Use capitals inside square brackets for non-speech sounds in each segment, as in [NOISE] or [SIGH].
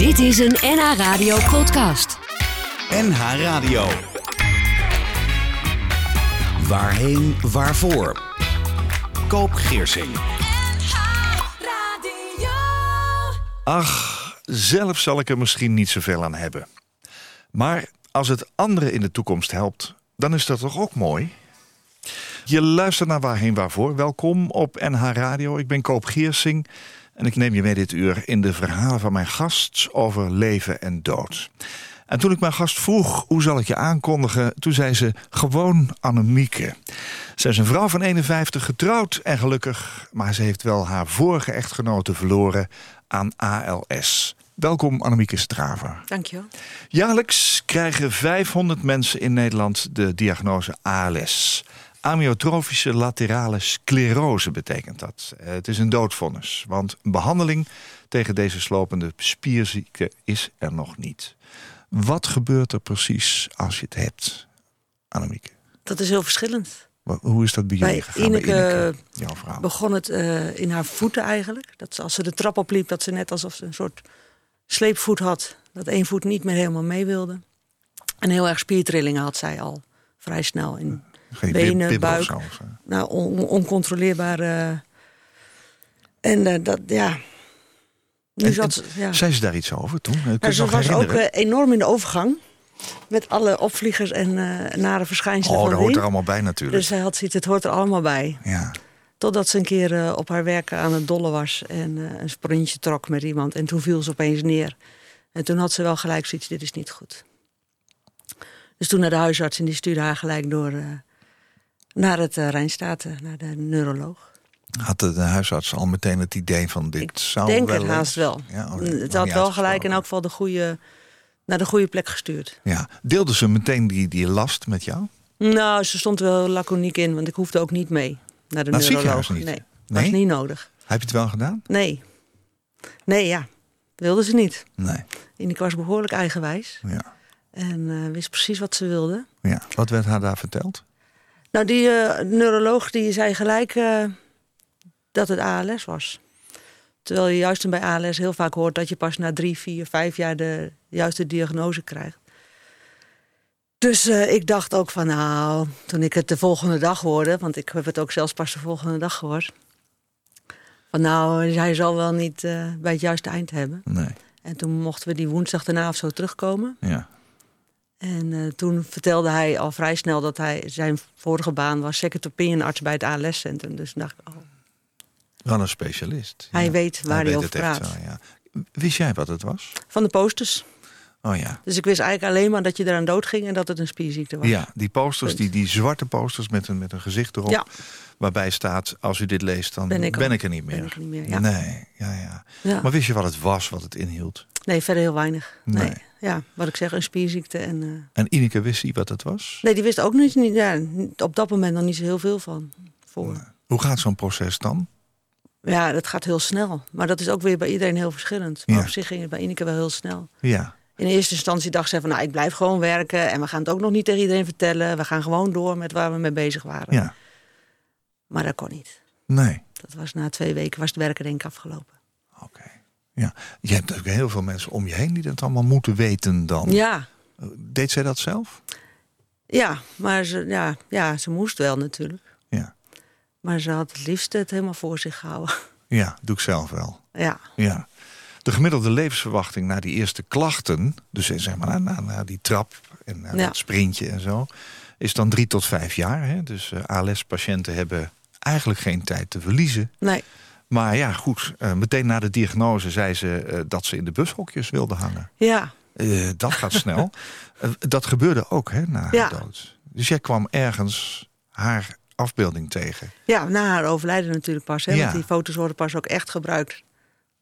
Dit is een NH Radio podcast. NH Radio. Waarheen, waarvoor? Koop Geersing. Ach, zelf zal ik er misschien niet zoveel aan hebben. Maar als het anderen in de toekomst helpt, dan is dat toch ook mooi? Je luistert naar Waarheen Waarvoor. Welkom op NH Radio. Ik ben Koop Geersing en ik neem je mee dit uur in de verhalen van mijn gast over leven en dood. En toen ik mijn gast vroeg, hoe zal ik je aankondigen? Toen zei ze, gewoon Annemieke. Ze is een vrouw van 51, getrouwd en gelukkig... maar ze heeft wel haar vorige echtgenote verloren aan ALS. Welkom Annemieke Straver. Dankjewel. Jaarlijks krijgen 500 mensen in Nederland de diagnose ALS. Amyotrofische laterale sclerose betekent dat. Eh, Het is een doodvonnis, want een behandeling tegen deze slopende spierziekte is er nog niet. Wat gebeurt er precies als je het hebt, Annemieke? Dat is heel verschillend. Hoe is dat bij jullie Bij gegaan? Ineke begon het eh, in haar voeten eigenlijk. Dat ze, als ze de trap opliep, dat ze net alsof ze een soort sleepvoet had. Dat één voet niet meer helemaal mee wilde. En heel erg spiertrillingen had zij al vrij snel. In, Geen benen, bib- buik. zo, of, eh? nou, on, on- oncontroleerbaar. eh, en eh, dat, ja... Nu En- zat ja. Zei ze daar iets over toen? Maar het ze was ook eh, enorm in de overgang. Met alle opvliegers en eh, nare verschijnselen Oh, dat hoort er allemaal bij natuurlijk. Dus zij had zoiets, het hoort er allemaal bij. Ja. Totdat ze een keer eh, op haar werk aan het dollen was en eh, een sprintje trok met iemand. En toen viel ze opeens neer. En toen had ze wel gelijk zoiets, dit is niet goed. Dus toen naar de huisarts en die stuurde haar gelijk door eh, naar het uh, Rijnstaten, naar de neuroloog. Had de, huisarts al meteen het idee van dit Ik zou denk wel het eens- haast wel. Ja, oh, het nog had wel gelijk in elk geval de goede, naar de goede plek gestuurd. Ja. Deelde ze meteen die, die last met jou? Nou, ze stond wel laconiek in, want ik hoefde ook niet mee naar de Naar het neuroloog. niet? Nee, Nee? was niet nodig. Heb je het wel gedaan? Nee. Nee, ja. Wilde ze niet. Nee. Ineke was behoorlijk eigenwijs. Ja. En eh, wist precies wat ze wilde. ja. Wat werd haar daar verteld? Nou, die eh, neuroloog die zei gelijk eh, dat het ALS was. Terwijl je juist bij ALS heel vaak hoort dat je pas na drie, vier, vijf jaar de juiste diagnose krijgt. Dus eh, ik dacht ook van nou, toen ik het de volgende dag hoorde, want ik heb het ook zelfs pas de volgende dag gehoord. Van nou, hij zal wel niet bij het juiste eind hebben. Nee. En toen mochten we die woensdag daarna of zo terugkomen. Ja. En eh, toen vertelde hij al vrij snel dat hij zijn vorige baan was second opinion arts bij het ALS-centrum. Dus toen dacht ik, oh, Wel een specialist. hij Ja. weet waar hij, weet over praat. wel, ja. Wist jij wat het was? Van de posters. Oh ja. Dus ik wist eigenlijk alleen maar dat je eraan dood ging en dat het een spierziekte was. Ja, die posters, Punt. die, die zwarte posters met een, met een gezicht erop. Ja. Waarbij staat, als u dit leest, dan ben Ben ik, er niet meer. ben ik er niet meer, ja. Nee, ja, ja. Ja. Maar wist je wat het was, wat het inhield? Nee, verder heel weinig. Nee. Nee. Ja, wat ik zeg, een spierziekte. En, eh, En Ineke wist hij wat het was? Nee, die wist ook niet, niet- ja, op dat moment nog niet zo heel veel van. Voor. Hoe gaat zo'n proces dan? Ja, dat gaat heel snel. Maar dat is ook weer bij iedereen heel verschillend. Maar Ja. op zich ging het bij Ineke wel heel snel. Ja. In eerste instantie dacht ze van, nou, ik blijf gewoon werken... en we gaan het ook nog niet tegen iedereen vertellen. We gaan gewoon door met waar we mee bezig waren. Ja. Maar dat kon niet. Nee. Dat was na twee weken was het werken denk ik afgelopen. Oké. Ja. Je hebt ook heel veel mensen om je heen die dat allemaal moeten weten dan. Ja, Deed zij dat zelf? ja maar ze, ja, ja, ze moest wel natuurlijk. Ja. Maar ze had het liefst het helemaal voor zich gehouden. Ja, doe ik zelf wel. Ja, Ja. De gemiddelde levensverwachting na die eerste klachten, dus zeg maar na, na, die trap en na Ja. dat sprintje en zo, is dan drie tot vijf jaar. Hè? Dus eh, ALS-patiënten hebben eigenlijk geen tijd te verliezen. nee. Maar ja, goed, eh, meteen na de diagnose zei ze eh, dat ze in de bushokjes wilde hangen. Ja, Eh, dat gaat snel. [LAUGHS] Dat gebeurde ook hè, na Ja. haar dood. Dus jij kwam ergens haar afbeelding tegen. ja, na haar overlijden natuurlijk pas. Hè, Ja. Want die foto's worden pas ook echt gebruikt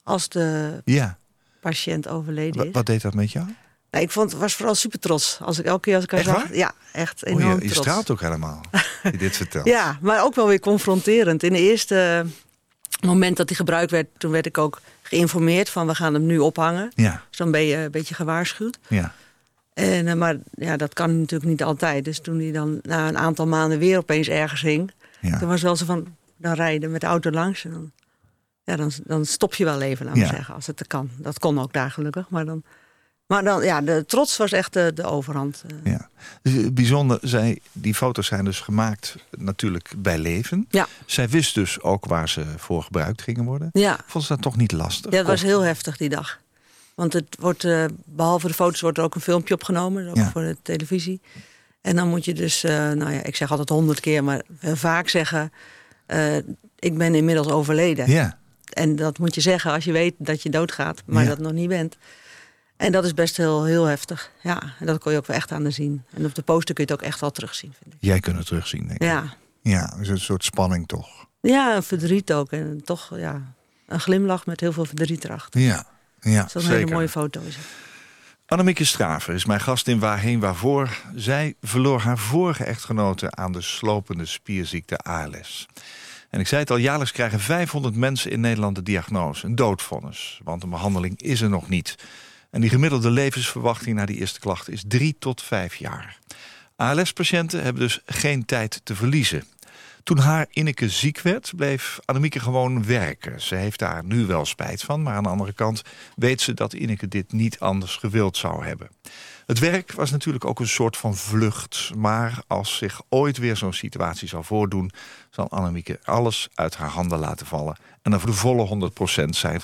als de Ja, patiënt overleden is. wat deed dat met jou? Nee, ik vond, was vooral super trots. Als ik elke keer als ik haar Echt zag. waar? Ja, echt enorm je, je trots. straalt ook helemaal, dit [LAUGHS] vertelt. Ja, maar ook wel weer confronterend. In de eerste moment dat hij gebruikt werd, toen werd ik ook geïnformeerd van we gaan hem nu ophangen. Ja, Dus dan ben je een beetje gewaarschuwd. ja. En, eh, maar ja, dat kan natuurlijk niet altijd. Dus toen hij dan na een aantal maanden weer opeens ergens hing, ja. toen was wel zo van dan rijden met de auto langs en dan ja, dan, dan stop je wel even, laten we Ja. zeggen, als het kan. Dat kon ook daar gelukkig. Maar dan, maar dan ja, de trots was echt de, de overhand. eh. Ja. Dus, eh, bijzonder, zij, die foto's zijn dus gemaakt natuurlijk bij leven. Ja. Zij wist dus ook waar ze voor gebruikt gingen worden. Ja. Vond ze dat toch niet lastig? Ja, het was heel heftig die dag. Want het wordt, eh, behalve de foto's wordt er ook een filmpje opgenomen, ook Ja. voor de televisie. En dan moet je dus, nou ja, ik zeg altijd honderd keer, maar vaak zeggen, ik ben inmiddels overleden. Ja, En dat moet je zeggen als je weet dat je doodgaat, maar Ja. dat nog niet bent. En dat is best heel, heel heftig. Ja, en dat kon je ook wel echt aan de zien. En op de poster kun je het ook echt wel terugzien, vind ik. jij kunt het terugzien, denk ik. Ja, Ja, is een soort spanning toch. ja verdriet ook. En toch, ja, een glimlach met heel veel verdriet erachter. Ja, ja Zo'n zeker. hele mooie foto is het. Annemieke Straver is mijn gast in Waarheen Waarvoor. Zij verloor haar vorige echtgenote aan de slopende spierziekte ALS. En ik zei het al, jaarlijks krijgen 500 mensen in Nederland de diagnose, een doodvonnis. Want een behandeling is er nog niet. En die gemiddelde levensverwachting na die eerste klachten is 3 tot 5 jaar. ALS-patiënten hebben dus geen tijd te verliezen. Toen haar Inneke ziek werd, bleef Annemieke gewoon werken. Ze heeft daar nu wel spijt van, maar aan de andere kant weet ze dat Inneke dit niet anders gewild zou hebben. Het werk was natuurlijk ook een soort van vlucht. Maar als zich ooit weer zo'n situatie zal voordoen, zal Annemieke alles uit haar handen laten vallen. En dan voor de volle 100% zijn.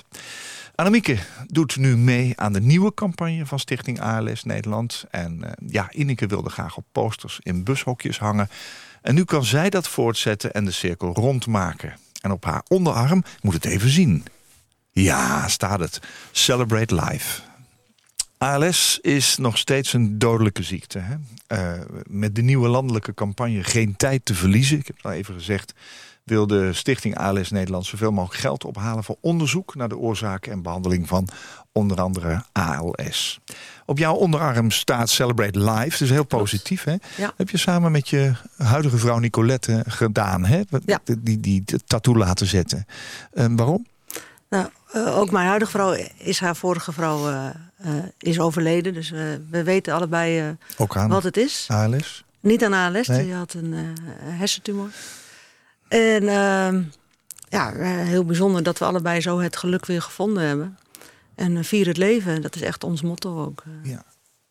Annemieke doet nu mee aan de nieuwe campagne van Stichting ALS Nederland. En eh, ja, Inneke wilde graag op posters in bushokjes hangen. En nu kan zij dat voortzetten en de cirkel rondmaken. En op haar onderarm, moet het even zien. Ja, staat het. Celebrate Life. ALS is nog steeds een dodelijke ziekte. Hè? Eh, met de nieuwe landelijke campagne Geen tijd te verliezen, ik heb het al even gezegd, wil de Stichting ALS Nederland zoveel mogelijk geld ophalen voor onderzoek naar de oorzaken en behandeling van onder andere ALS. Op jouw onderarm staat Celebrate Life, dus heel positief. Hè? Ja. Heb je samen met je huidige vrouw Nicolette gedaan, hè? Ja. Die, die, die tattoo laten zetten. Eh, waarom? Nou, eh, ook mijn huidige vrouw is haar vorige vrouw eh, eh, is overleden. Dus we weten allebei Ook aan wat het is. ALS. Niet aan ALS, Nee. die had een hersentumor. En ehm, ja, eh, heel bijzonder dat we allebei zo het geluk weer gevonden hebben. En eh, vier het leven, dat is echt ons motto ook. eh. Ja.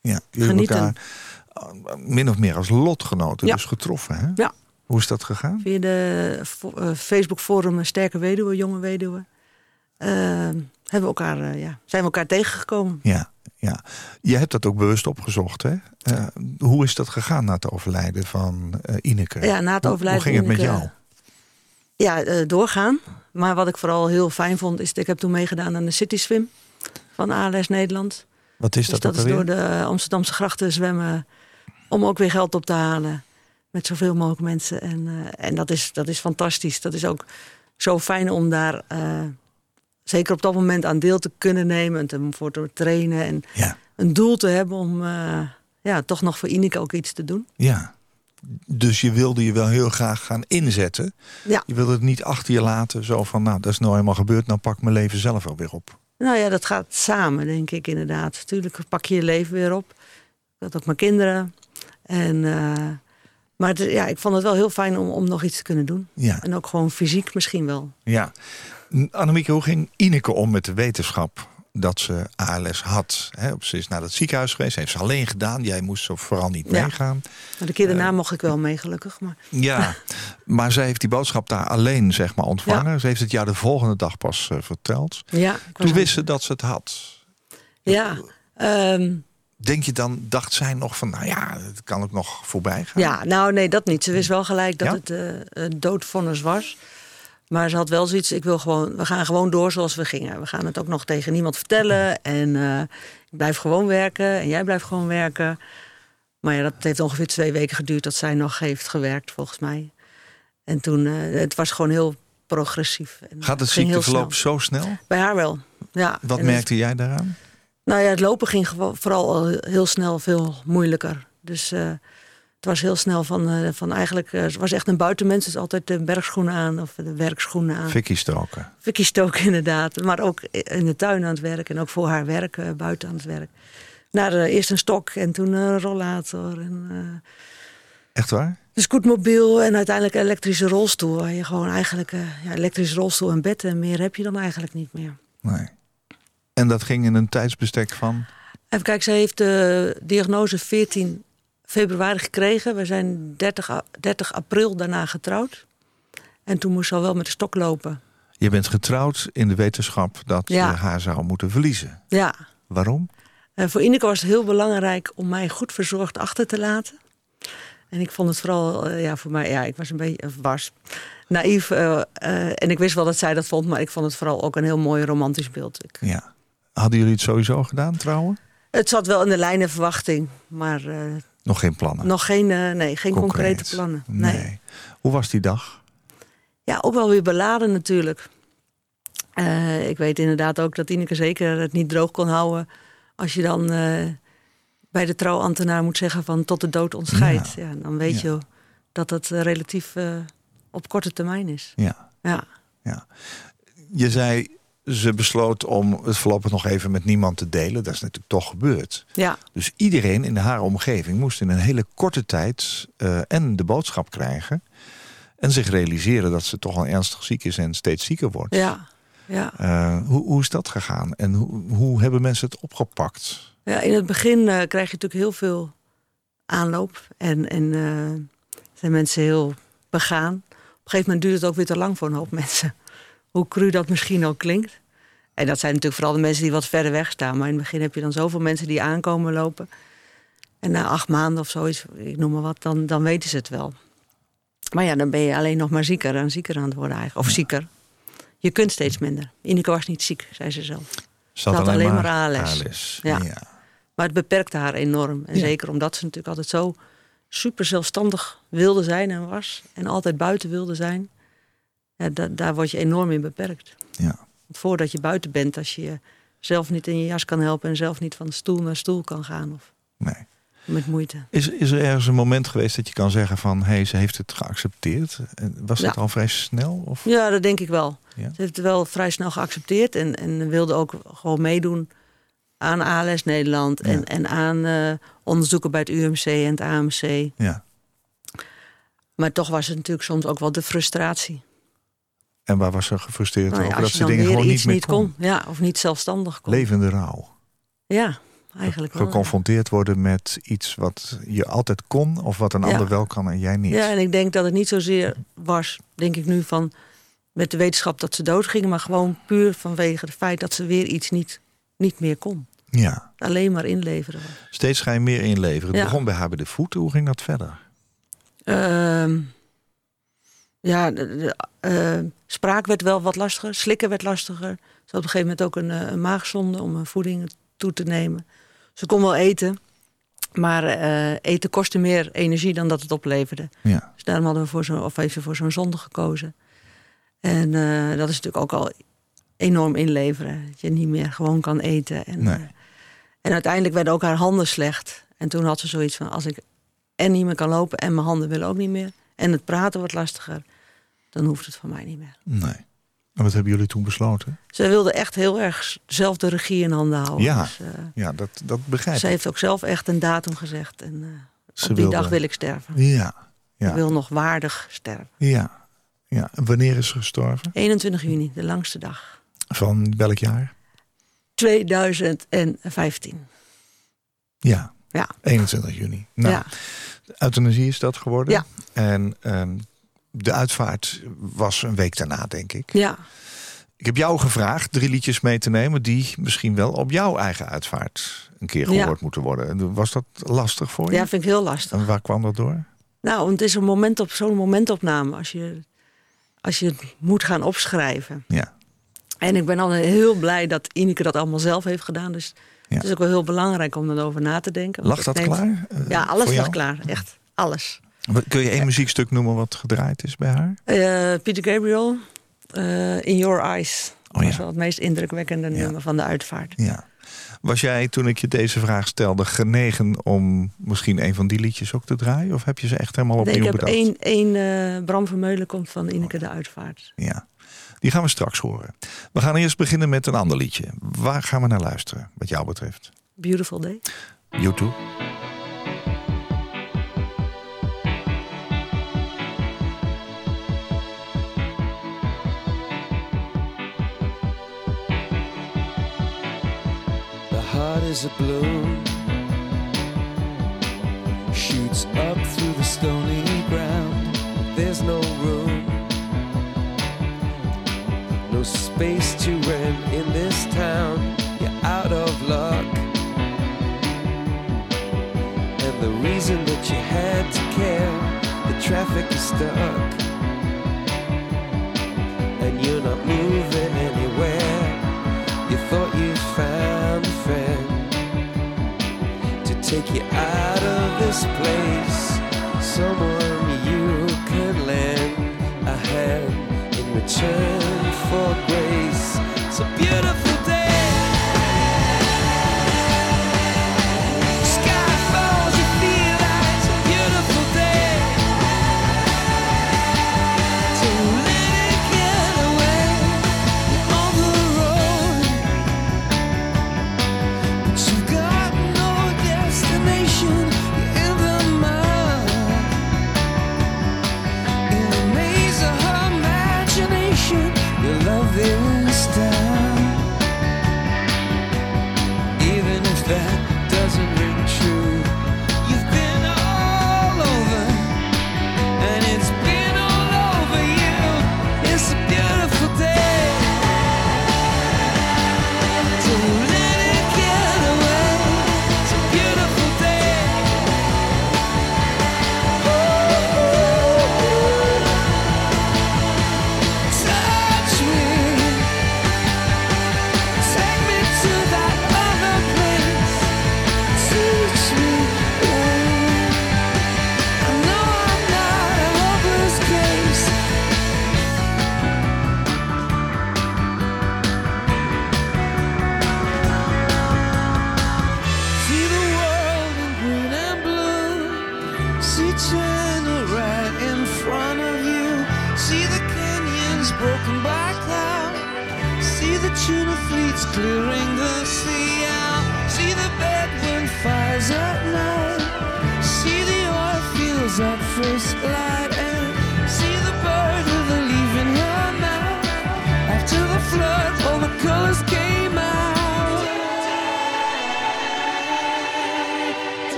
Ja, jullie Genieten. elkaar min of meer als lotgenoten Ja. dus getroffen. Hè? Ja. Hoe is dat gegaan? Via de Facebook forum Sterke Weduwe, Jonge Weduwe. ehm, hebben we elkaar, ja, zijn we elkaar tegengekomen. Ja, ja. Je hebt dat ook bewust opgezocht. Hè? Hoe is dat gegaan na het overlijden van Ineke? Ja, na het Hoe- overlijden Hoe ging het met Ineke- jou? Ja, eh, doorgaan. Maar wat ik vooral heel fijn vond, is dat ik heb toen meegedaan aan de City Swim van ALS Nederland. Wat is Dus dat, dat ook is door de Amsterdamse grachten zwemmen. Om ook weer geld op te halen. Met zoveel mogelijk mensen. En, eh, en dat, is, dat is fantastisch. Dat is ook zo fijn om daar eh, zeker op dat moment aan deel te kunnen nemen. En te, voor te trainen. En Ja, een doel te hebben om ja, toch nog voor Ineke ook iets te doen. ja. Dus je wilde je wel heel graag gaan inzetten. Ja. Je wilde het niet achter je laten. Zo van, nou, dat is nou eenmaal gebeurd. Nou pak ik mijn leven zelf wel weer op. Nou ja, dat gaat samen, denk ik inderdaad. Natuurlijk pak je je leven weer op. Ik had ook mijn kinderen. En, eh, maar het, ja, ik vond het wel heel fijn om, om nog iets te kunnen doen. Ja, En ook gewoon fysiek misschien wel. ja. Annemieke, hoe ging Ineke om met de wetenschap dat ze ALS had? Ze is naar het ziekenhuis geweest. Heeft ze alleen gedaan. Jij moest zo vooral niet Ja. meegaan. De keer daarna mocht ik wel mee, gelukkig. Maar Ja, [LAUGHS] maar zij heeft die boodschap daar alleen zeg maar, ontvangen. Ze heeft het jou de volgende dag pas eh, verteld. ja, Toen wist ze dat ze het had. Ja, ehm, Denk je dan, dacht zij nog van, nou ja, het kan ook nog voorbij gaan? ja, nou nee, dat niet. Ze wist wel gelijk dat Ja? het eh, een doodvonnis was. Maar ze had wel zoiets, ik wil gewoon, we gaan gewoon door zoals we gingen. We gaan het ook nog tegen niemand vertellen. En eh, ik blijf gewoon werken en jij blijft gewoon werken. Maar ja, dat heeft ongeveer twee weken geduurd dat zij nog heeft gewerkt, volgens mij. En toen, eh, het was gewoon heel progressief. En Gaat het ziekteverloop snel. zo snel? Bij haar wel, ja. Wat En het- merkte jij daaraan? Nou ja, het lopen ging vooral al heel snel veel moeilijker. Dus eh, het was heel snel van, eh, van eigenlijk... eh, het was echt een buitenmens, dus altijd de bergschoenen aan of de werkschoenen aan. Vicky stoken. Vicky stoken [LAUGHS] inderdaad, maar ook in de tuin aan het werk... en ook voor haar werk, eh, buiten aan het werk. Naar eerst een stok en toen een rollator. En, Echt waar? de scootmobiel en uiteindelijk een elektrische rolstoel. Waar je gewoon eigenlijk uh, ja, elektrische rolstoel en bed en meer heb je dan eigenlijk niet meer. Nee. En dat ging in een tijdsbestek van? Even kijken, ze heeft de diagnose 14 februari gekregen. We zijn 30, 30 april daarna getrouwd. En toen moest ze al wel met de stok lopen. Je bent getrouwd in de wetenschap dat je haar zou moeten verliezen. Ja. Waarom? Uh, voor Ineke was het heel belangrijk om mij goed verzorgd achter te laten. En ik vond het vooral, uh, ja, voor mij, ja, ik was een beetje, was naïef. Uh, en ik wist wel dat zij dat vond, maar ik vond het vooral ook een heel mooi romantisch beeld. Ik, ja. Hadden jullie het sowieso gedaan, trouwen? Het zat wel in de lijn verwachting, maar... nog geen plannen? Nog geen, nee, geen concrete plannen. Nee. nee. Hoe was die dag? Ja, ook wel weer beladen natuurlijk. Uh, ik weet inderdaad ook dat Ineke zeker het niet droog kon houden. Als je dan uh, bij de trouwambtenaar moet zeggen van tot de dood ons scheidt. Ja. ja. dan weet ja. je dat uh, relatief op korte termijn is. Ja. ja. ja. Je zei, ze besloot om het voorlopig nog even met niemand te delen. Dat is natuurlijk toch gebeurd. Ja. Dus iedereen in haar omgeving moest in een hele korte tijd en de boodschap krijgen. En zich realiseren dat ze toch al ernstig ziek is en steeds zieker wordt. Ja. Ja. Uh, hoe, hoe is dat gegaan en hoe, hoe hebben mensen het opgepakt? Ja, in het begin uh, krijg je natuurlijk heel veel aanloop en, en zijn mensen heel begaan. Op een gegeven moment duurt het ook weer te lang voor een hoop mensen. Hoe cru dat misschien ook klinkt. En dat zijn natuurlijk vooral de mensen die wat verder weg staan. Maar in het begin heb je dan zoveel mensen die aankomen lopen. En na acht maanden of zoiets, ik noem maar wat, dan, dan weten ze het wel. Maar ja, dan ben je alleen nog maar zieker en zieker aan het worden eigenlijk. Of zieker. Je kunt steeds minder. Ineke was niet ziek, zei ze zelf. Ze had, alleen, alleen, maar, maar ALS. Ja. ja. Maar het beperkte haar enorm. En ja. zeker omdat ze natuurlijk altijd zo super zelfstandig wilde zijn en was. En altijd buiten wilde zijn. Ja, da daar word je enorm in beperkt. Ja. Want voordat je buiten bent, als je zelf niet in je jas kan helpen... en zelf niet van stoel naar stoel kan gaan. Of... Nee. Met moeite. Is, is er ergens een moment geweest dat je kan zeggen van... hé, hey, ze heeft het geaccepteerd? Was dat al vrij snel? Of? Ja, dat denk ik wel. Ja? Ze heeft het wel vrij snel geaccepteerd... en, en wilde ook gewoon meedoen aan ALS Nederland... Ja. En, en aan uh, onderzoeken bij het UMC en het AMC. Ja. Maar toch was het natuurlijk soms ook wel de frustratie. En waar was ze gefrustreerd nou ja, over? Dat ze dingen gewoon niet meer niet kon. Ja, of niet zelfstandig kon. Levende rouw. Ja, eigenlijk wel. Geconfronteerd worden met iets wat je altijd kon... of wat een Ja. ander wel kan en jij niet. Ja, en ik denk dat het niet zozeer was, denk ik nu, van met de wetenschap dat ze doodgingen, maar gewoon puur vanwege het feit dat ze weer iets niet, niet meer kon. Ja. Alleen maar inleveren. Steeds ga je meer inleveren. Het begon bij haar bij de voeten. Hoe ging dat verder? Ehm, ja, de, de, eh, spraak werd wel wat lastiger, slikken werd lastiger. Ze had op een gegeven moment ook een, eh, een maagzonde om een voeding toe te nemen. Ze kon wel eten, maar eh, eten kostte meer energie dan dat het opleverde. Ja. Dus daarom hadden we voor zo'n of even voor zo'n zonde gekozen. En dat is natuurlijk ook al enorm inleveren. Dat je niet meer gewoon kan eten. En, Nee. en uiteindelijk werden ook haar handen slecht. En toen had ze zoiets van: als ik en niet meer kan lopen en mijn handen willen ook niet meer. En het praten wordt lastiger. Dan hoeft het van mij niet meer. Nee. En wat hebben jullie toen besloten? Ze wilde echt heel erg zelf de regie in handen houden. Ja. Dus, eh, Ja, dat, dat begrijp ze ik. heeft ook zelf echt een datum gezegd. En eh, Ze op die wilde- dag wil ik sterven. Ja. Ja. Ik wil nog waardig sterven. Ja. ja. En wanneer is ze gestorven? 21 juni, de langste dag. Van welk jaar? 2015. Ja. Ja. 21 juni. Nou, ja. euthanasie is dat geworden. Ja. En ehm, de uitvaart was een week daarna, denk ik. ja. Ik heb jou gevraagd drie liedjes mee te nemen... die misschien wel op jouw eigen uitvaart een keer Ja. gehoord moeten worden. Was dat lastig voor je? Ja, vind ik heel lastig. En waar kwam dat door? Nou, het is een moment op zo'n momentopname als je, als je het moet gaan opschrijven. Ja. En ik ben al heel blij dat Ineke dat allemaal zelf heeft gedaan. Dus Ja. het is ook wel heel belangrijk om erover na te denken. Lag dat neemt- klaar? eh, Ja, alles lag klaar. Echt, alles. Kun je één muziekstuk noemen wat gedraaid is bij haar? Eh, Peter Gabriel, eh, In Your Eyes. Oh, was ja. wel het meest indrukwekkende Ja. nummer van de uitvaart. Ja. Was jij, toen ik je deze vraag stelde, genegen om misschien een van die liedjes ook te draaien? Of heb je ze echt helemaal Nee, opnieuw ik heb bedacht? één, één eh, Bram Vermeulen komt van Ineke de Uitvaart. Ja, die gaan we straks horen. We gaan eerst beginnen met een ander liedje. Waar gaan we naar luisteren, wat jou betreft? Beautiful Day. YouTube. As a bloom shoots up through the stony ground. There's no room, no space to rent in this town. You're out of luck. And the reason that you had to care, the traffic is stuck. And you're not moving anywhere. Take you out of this place. Someone you can lend a hand in return for grace. A beautiful See China right in front of you. See the canyons broken by cloud. See the tuna fleets clearing the sea out. See the bedouin fires at night. See the oil fields at first light. And see the bird with a leaf in her mouth. After the flood, all the colors came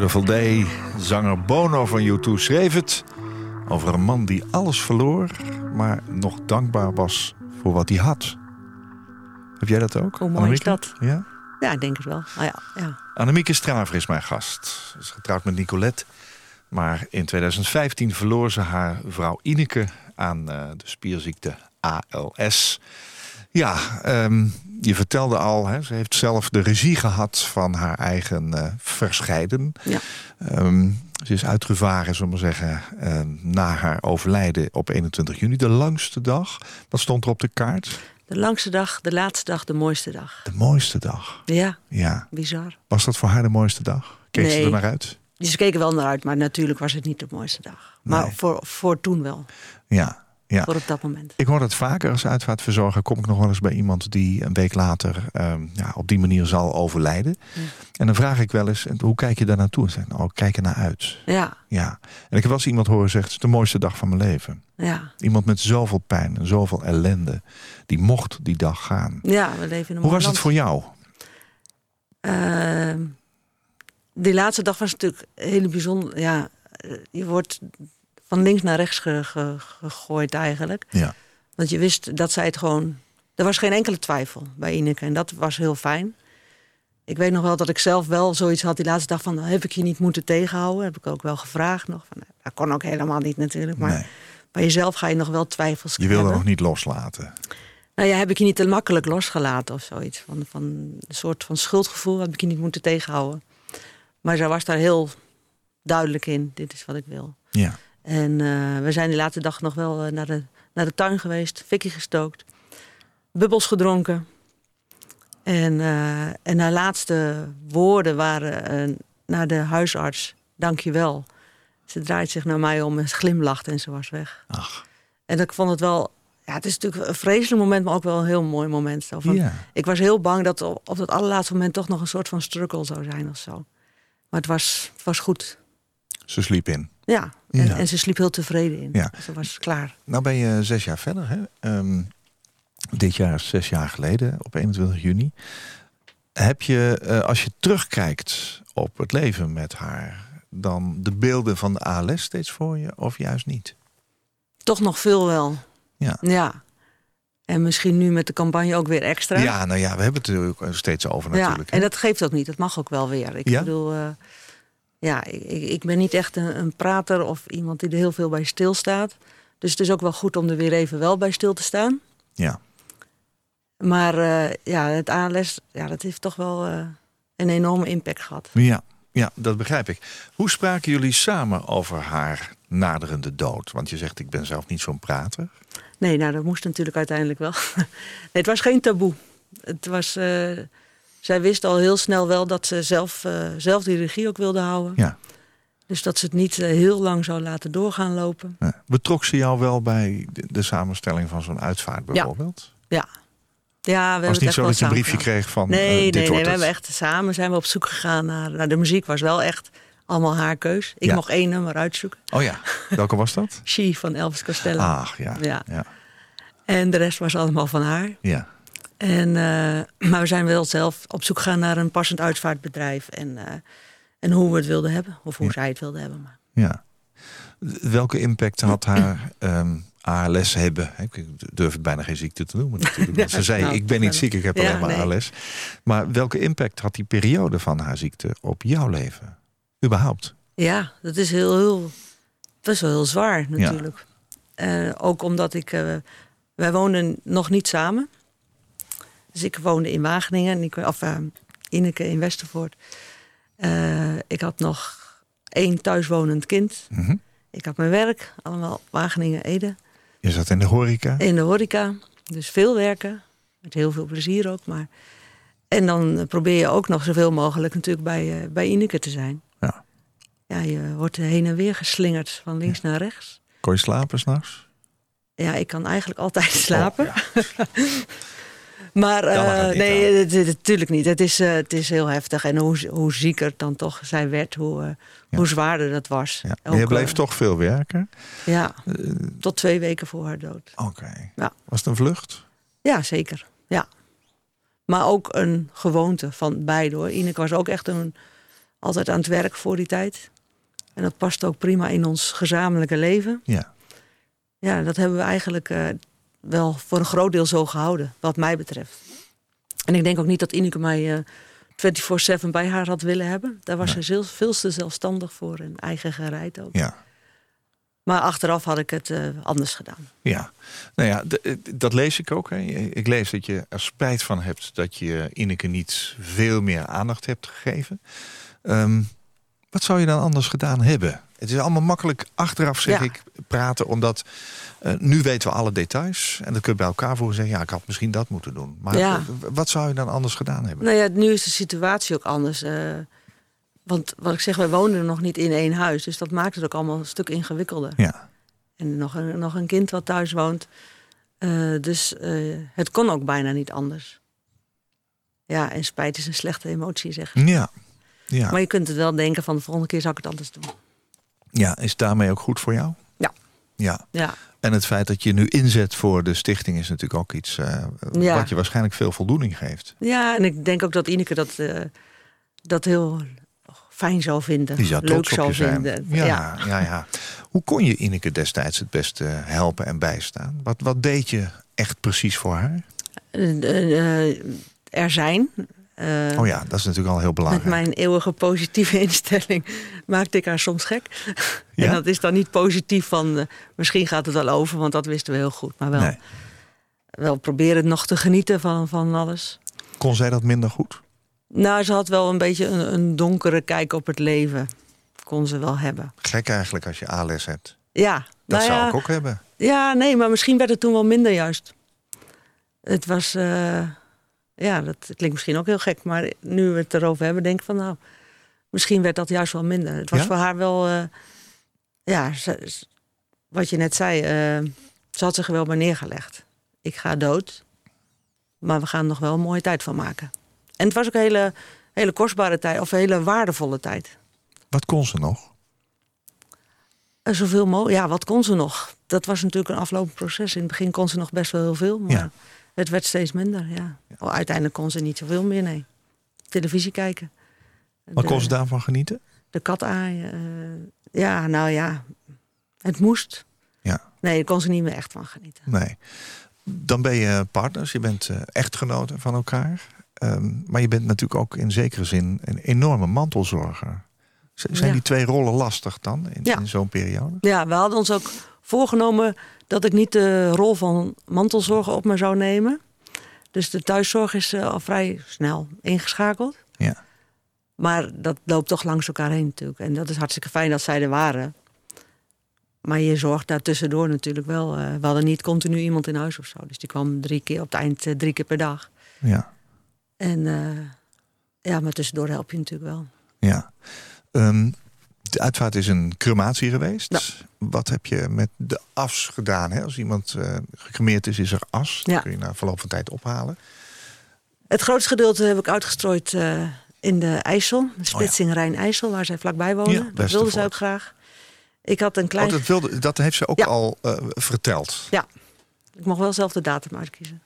Beautiful Day. Zanger Bono van U2 schreef het over een man die alles verloor, maar nog dankbaar was voor wat hij had. Heb jij dat ook? Hoe mooi is dat? Ja? Ja, ik denk het wel. Oh ja, ja. Annemieke Straver is mijn gast. Ze is getrouwd met Nicolette. Maar in 2015 verloor ze haar vrouw Ineke aan eh, de spierziekte ALS. Ja, ehm, je vertelde al, hè, ze heeft zelf de regie gehad van haar eigen eh, verscheiden. Ja. Ehm, ze is uitgevaren, zullen we maar zeggen, eh, na haar overlijden op 21 juni. De langste dag. Wat stond er op de kaart? De langste dag, de laatste dag, de mooiste dag. De mooiste dag. Ja, Ja. bizar. Was dat voor haar de mooiste dag? Keek ze er naar uit? Ze keken wel naar uit, maar natuurlijk was het niet de mooiste dag. Maar Nee. voor, voor toen wel, Ja. Ja. voor op dat moment. Ik hoor dat vaker als uitvaartverzorger. Kom ik nog wel eens bij iemand die een week later ehm, ja, op die manier zal overlijden. En dan vraag ik wel eens, en hoe kijk je daar naartoe? En zeg nou, ik kijk er naar uit. Ja, Ja. En ik heb wel eens iemand horen zeggen, het is de mooiste dag van mijn leven. ja. Iemand met zoveel pijn en zoveel ellende. Die mocht die dag gaan. Ja, we leven in een Hoe was het voor jou? Ehm, die laatste dag was natuurlijk heel bijzonder. Ja, eh, je wordt van links naar rechts ge- ge- gegooid eigenlijk. Ja. Want je wist dat zij het gewoon... Er was geen enkele twijfel bij Ineke en dat was heel fijn. ik weet nog wel dat ik zelf wel zoiets had die laatste dag van... heb ik je niet moeten tegenhouden? Heb ik ook wel gevraagd nog. Van, dat kon ook helemaal niet natuurlijk. Maar Nee. bij jezelf ga je nog wel twijfels Je wilde nog niet loslaten. Nou ja, heb ik je niet te makkelijk losgelaten of zoiets. Van, van een soort van schuldgevoel heb ik je niet moeten tegenhouden. Maar zij was daar heel duidelijk in. Dit is wat ik wil. Ja. En eh, we zijn die laatste dag nog wel eh, naar, de, naar de tuin geweest. Fikkie gestookt. Bubbels gedronken. En, eh, en haar laatste woorden waren naar de huisarts. Dank je wel. Ze draait zich naar mij om en glimlacht en ze was weg. Ach, En ik vond het wel... Ja, het is natuurlijk een vreselijk moment, maar ook wel een heel mooi moment. Zo van, ja. Ik was heel bang dat op op het allerlaatste moment toch nog een soort van struggle zou zijn of zo. Maar het was, het was goed. Ze sliep in. Ja, en, Ja. en ze sliep heel tevreden in. Ja. Ze was klaar. Nou ben je zes jaar verder. Hè? Ehm, dit jaar is zes jaar geleden, op 21 juni. Heb je, eh, als je terugkijkt op het leven met haar... dan de beelden van de ALS steeds voor je of juist niet? Toch nog veel wel. Ja. Ja. En misschien nu met de campagne ook weer extra. Ja, nou ja, we hebben het er steeds over Ja, natuurlijk. hè? en dat geeft ook niet. Dat mag ook wel weer. Ik Ja? bedoel, eh, ja, ik, ik ben niet echt een, een prater of iemand die er heel veel bij stilstaat. Dus het is ook wel goed om er weer even wel bij stil te staan. Ja. Maar eh, ja, het ALS, ja, dat heeft toch wel eh, een enorme impact gehad. Ja, ja, dat begrijp ik. Hoe spraken jullie samen over haar naderende dood? Want je zegt, ik ben zelf niet zo'n prater. Nee, nou, dat moest natuurlijk uiteindelijk wel. [LAUGHS] nee, het was geen taboe. Het was, eh, zij wist al heel snel wel dat ze zelf, eh, zelf die regie ook wilde houden. Ja. Dus dat ze het niet eh, heel lang zou laten doorgaan lopen. Betrok ze jou wel bij de, de samenstelling van zo'n uitvaart bijvoorbeeld? Ja. Ja, we Het was niet zo dat je een briefje kreeg van gedaan. eh, Nee, dit nee, nee. We hebben echt samen zijn we op zoek gegaan naar, naar de muziek. Was wel echt allemaal haar keus. Ik Ja. mocht één nummer uitzoeken. Oh ja, welke was dat? [LAUGHS] She van Elvis Costello. Ach ja, ja, Ja. ja. En de rest was allemaal van haar. ja. En, eh, [CLEARS THROAT] maar we zijn wel zelf op zoek gegaan naar een passend uitvaartbedrijf. En, eh, en hoe we het wilden hebben. Of hoe Ja. zij het wilde hebben. Maar. ja. Welke impact had [CLEARS THROAT] haar ehm, ALS hebben? Ik durf het bijna geen ziekte te noemen natuurlijk. Want [LAUGHS] ze zei, nou, ik ben niet ziek, ik heb Ja, alleen maar nee. ALS. Maar welke impact had die periode van haar ziekte op jouw leven? Überhaupt? Ja, dat is heel, heel, best wel heel zwaar natuurlijk. Eh, ook omdat ik... wij woonden nog niet samen. Dus ik woonde in Wageningen. En ik, of eh, Ineke in Westervoort. Eh, ik had nog één thuiswonend kind. Mhm. Ik had mijn werk. Allemaal Wageningen, Ede. Je zat in de horeca. In de horeca. Dus veel werken. Met heel veel plezier ook. Maar... En dan probeer je ook nog zoveel mogelijk natuurlijk bij, eh, bij Ineke te zijn. Ja. Ja, je wordt heen en weer geslingerd van links naar rechts. Kon je slapen s'nachts? Ja, ik kan eigenlijk altijd [LAUGHS] slapen. Oh, ja. [LAUGHS] Maar eh, nee, natuurlijk niet. Het is, eh, het is heel heftig. En hoe, hoe zieker dan toch zij werd, hoe, eh, Ja. hoe zwaarder dat was. Ja. Ook, je bleef toch veel werken? Ja, tot twee weken voor haar dood. Oké. Ja. Was het een vlucht? Ja, zeker. Ja. Maar ook een gewoonte van beide hoor. Ineke was ook echt een, altijd aan het werk voor die tijd. En dat past ook prima in ons gezamenlijke leven. Ja. Ja, dat hebben we eigenlijk wel voor een groot deel zo gehouden, wat mij betreft. En ik denk ook niet dat Ineke mij eh 24-7 bij haar had willen hebben. Daar was Nee. ze veel, veel te zelfstandig voor en eigen gereid ook. Ja. Maar achteraf had ik het eh, anders gedaan. Ja, nou ja, eh, dat lees ik ook. Hè. Ik lees dat je er spijt van hebt dat je Ineke niet veel meer aandacht hebt gegeven. Ehm, wat zou je dan anders gedaan hebben? Het is allemaal makkelijk achteraf, zeg Ja. ik, praten. Omdat eh, nu weten we alle details. En dan kun je bij elkaar voor zeggen... ja, ik had misschien dat moeten doen. Maar Ja. eh, wat zou je dan anders gedaan hebben? Nou ja, nu is de situatie ook anders. eh, want wat ik zeg, wij woonden nog niet in één huis. Dus dat maakt het ook allemaal een stuk ingewikkelder. Ja, En nog een, nog een kind wat thuis woont. Dus het kon ook bijna niet anders. Ja, en spijt is een slechte emotie, zeg. ja. Ja. Maar je kunt het wel denken van de volgende keer zou ik het anders doen. Ja, is daarmee ook goed voor jou? Ja. Ja, Ja, en het feit dat je nu inzet voor de stichting... is natuurlijk ook iets eh, Ja. wat je waarschijnlijk veel voldoening geeft. ja en ik denk ook dat Ineke dat, eh, dat heel fijn zou vinden. Die zou leuk zou vinden. Ja, ja. Ja, Hoe kon je Ineke destijds het beste helpen en bijstaan? Wat, wat deed je echt precies voor haar? Eh, er zijn. Eh, Oh ja, dat is natuurlijk al heel Met belangrijk. mijn eeuwige positieve [LAUGHS] instelling maakte ik haar soms gek. Ja? En dat is dan niet positief van eh, misschien gaat het wel over, want dat wisten we heel goed. Maar wel, Nee. wel proberen nog te genieten van, van alles. Kon zij dat minder goed? Nou, ze had wel een beetje een, een donkere kijk op het leven. Kon ze wel hebben. Gek eigenlijk als je ALS hebt. Ja, Dat nou zou ja, ik ook hebben. Ja, nee, maar misschien werd het toen wel minder juist. Het was, eh, ja, dat klinkt misschien ook heel gek, maar nu we het erover hebben, denk ik van nou, misschien werd dat juist wel minder. Het was Ja? voor haar wel, eh, ja, ze- wat je net zei, eh, ze had zich er wel bij neergelegd. Ik ga dood, maar we gaan er nog wel een mooie tijd van maken. En het was ook een hele, hele kostbare tijd, of een hele waardevolle tijd. Wat kon ze nog? En zoveel mogelijk. Ja, wat kon ze nog? Dat was natuurlijk een aflopend proces. In het begin kon ze nog best wel heel veel, maar Ja. Het werd steeds minder. Ja. Oh, uiteindelijk kon ze niet zoveel meer, nee. Televisie kijken. Wat de, kon ze daarvan genieten? De kat aaien. eh, ja, nou ja, het moest. Ja. Nee, daar kon ze niet meer echt van genieten. Nee. Dan ben je partners, je bent eh, echtgenoten van elkaar. Ehm, maar je bent natuurlijk ook in zekere zin een enorme mantelzorger. Z- Zijn Ja. die twee rollen lastig dan in, Ja. in zo'n periode? Ja, we hadden ons ook voorgenomen dat ik niet de rol van mantelzorger op me zou nemen. Dus de thuiszorg is eh, al vrij snel ingeschakeld. Ja. Maar dat loopt toch langs elkaar heen natuurlijk. En dat is hartstikke fijn dat zij er waren. Maar je zorgt daar tussendoor natuurlijk wel. eh, we hadden niet continu iemand in huis of zo. Dus die kwam drie keer op het eind eh, drie keer per dag. Ja. En ja, maar tussendoor help je natuurlijk wel. ja. Ehm, de uitvaart is een crematie geweest. Ja. Wat heb je met de as gedaan? Hè? Als iemand eh, gecremeerd is, is er as. Dat Ja. kun je na verloop van tijd ophalen. Het grootste gedeelte heb ik uitgestrooid eh, in de IJssel. De splitsing Rijn-IJssel, waar zij vlakbij wonen. Ja, dat wilde Westervoort. ook graag. Ik had een klein... Oh, dat, wilde, dat heeft ze ook Ja. al eh, verteld. Ik mocht wel zelf de datum uitkiezen.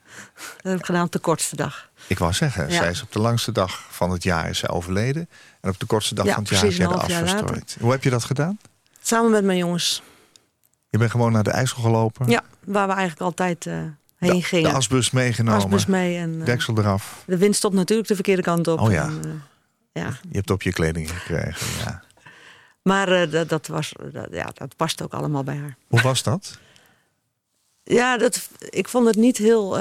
Dat heb ik gedaan op de kortste dag. Ik wou zeggen, Ja. zij is op de langste dag van het jaar is zij overleden. En op de kortste dag Ja, van het jaar precies jij de een as half jaar later. verstrooid. Hoe heb je dat gedaan? Samen met mijn jongens. Je bent gewoon naar de IJssel gelopen. Ja, waar we eigenlijk altijd eh, heen de, gingen. de asbus meegenomen. Asbus mee. En, eh, Deksel eraf. de wind stopt natuurlijk de verkeerde kant op. Oh ja. En, eh, ja. Je hebt op je kleding gekregen. Ja. [LAUGHS] Maar dat, dat, was, dat, ja, dat past ook allemaal bij haar. Hoe was dat? Ja, dat, ik vond het niet heel...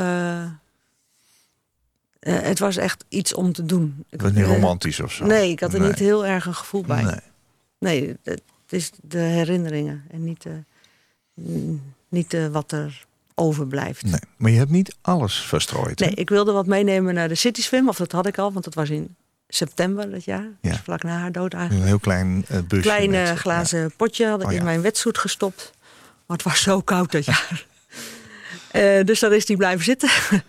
eh, eh, het was echt iets om te doen. Ik, Het was niet eh, romantisch of zo. Nee, ik had er Nee. niet heel erg een gevoel bij. Nee. Nee, het is de herinneringen en niet, de, mm, niet de wat er overblijft. nee. Maar je hebt niet alles verstrooid. Nee, ik wilde wat meenemen naar de City Swim, of dat had ik al, want dat was in september dat jaar. Ja. Dus vlak na haar dood eigenlijk. Een heel klein eh busje. Klein eh, glazen potje had ik Oh, ja. in mijn wetsuit gestopt. Maar het was zo koud dat jaar. [LAUGHS] Eh, dus daar is die blijven zitten. [LAUGHS]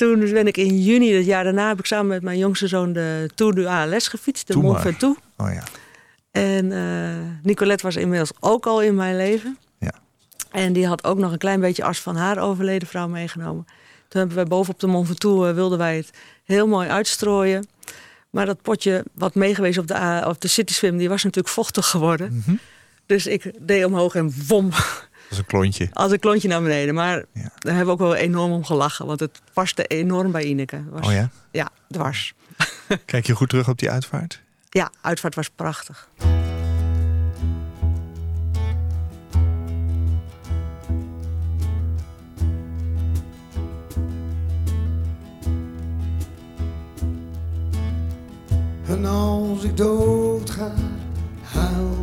Toen ben ik in juni dat jaar daarna heb ik samen met mijn jongste zoon de Tour du ALS gefietst, de Mont. Ventoux. Oh ja. En eh, Nicolette was inmiddels ook al in mijn leven. Ja. En die had ook nog een klein beetje as van haar overleden vrouw meegenomen. Toen hebben wij bovenop de Mont Ventoux eh, wilden wij het heel mooi uitstrooien. Maar dat potje wat meegewezen op de, A- op de City Swim, die was natuurlijk vochtig geworden. Mhm. Dus ik deed omhoog en wom, Is een klontje. als een klontje naar beneden. Maar Ja. daar hebben we ook wel enorm om gelachen. Want het paste enorm bij Ineke. Was, Oh ja? Ja, dwars. [LAUGHS] Kijk je goed terug op die uitvaart? Ja, uitvaart was prachtig. En als ik doodga, huil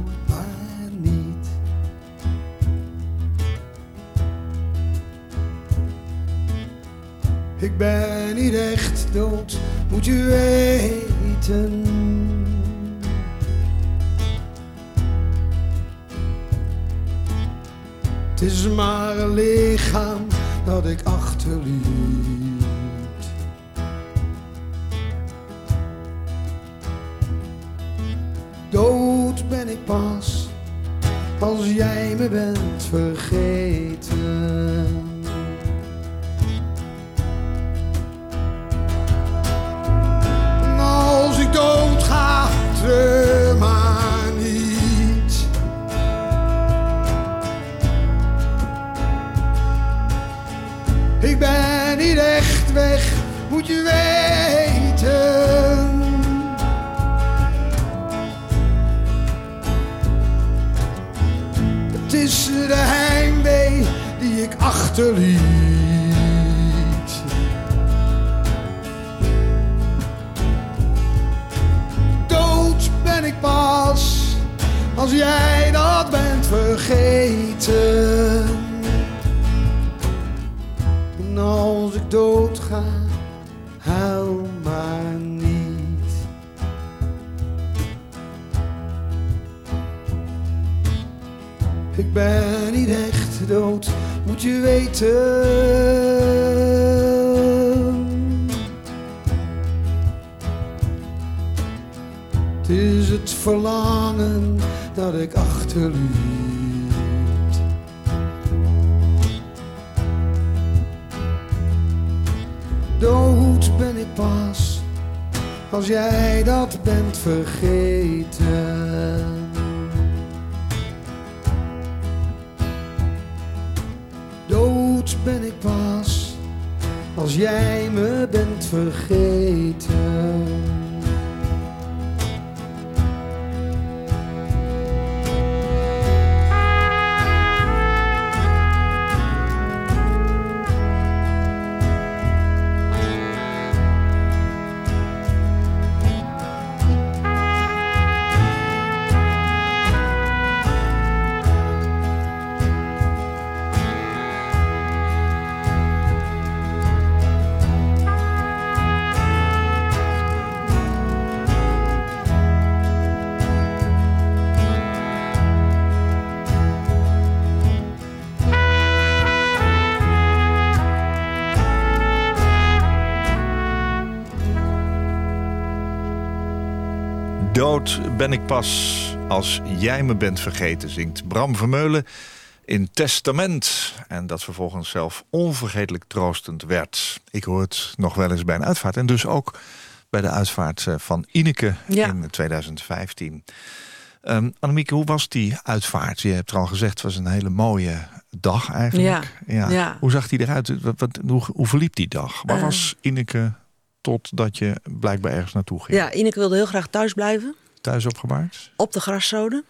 Ik ben niet echt dood, moet je weten. Het is maar een lichaam dat ik achterliet. Dood ben ik pas als jij me bent vergeten. Als jij dat bent vergeten. Dood ben ik pas als jij me bent vergeten. Ben ik pas als jij me bent vergeten, zingt Bram Vermeulen in Testament. En dat vervolgens zelf onvergetelijk troostend werd. Ik hoor het nog wel eens bij een uitvaart. En dus ook bij de uitvaart eh, van Ineke Ja. in 2015. Ehm Annemieke, hoe was die uitvaart? Je hebt er al gezegd, het was een hele mooie dag eigenlijk. Ja, ja. Hoe zag die eruit? Wat, wat- hoe, hoe verliep die dag? Waar Eh. was Ineke totdat je blijkbaar ergens naartoe ging? Ja, Ineke wilde heel graag thuis blijven. Thuis opgebaard? Op de graszode.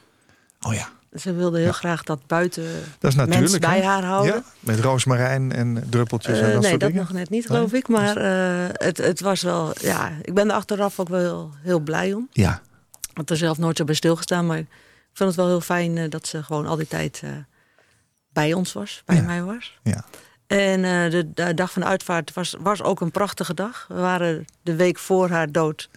Oh ja, Ze wilde heel graag dat buiten dat is mensen bij haar houden. Ja, met roosmarijn en druppeltjes en Eh, dat nee, soort dat dingen. nog net niet, Nee? geloof ik. Maar eh, het, het was wel, ja, ik ben er achteraf ook wel heel, heel blij om. Ja, Ik had er zelf nooit zo bij stilgestaan, maar ik vond het wel heel fijn eh, dat ze gewoon al die tijd bij ons was, bij Ja. mij was. ja. En de, de dag van de uitvaart was, was ook een prachtige dag. We waren de week voor haar dood,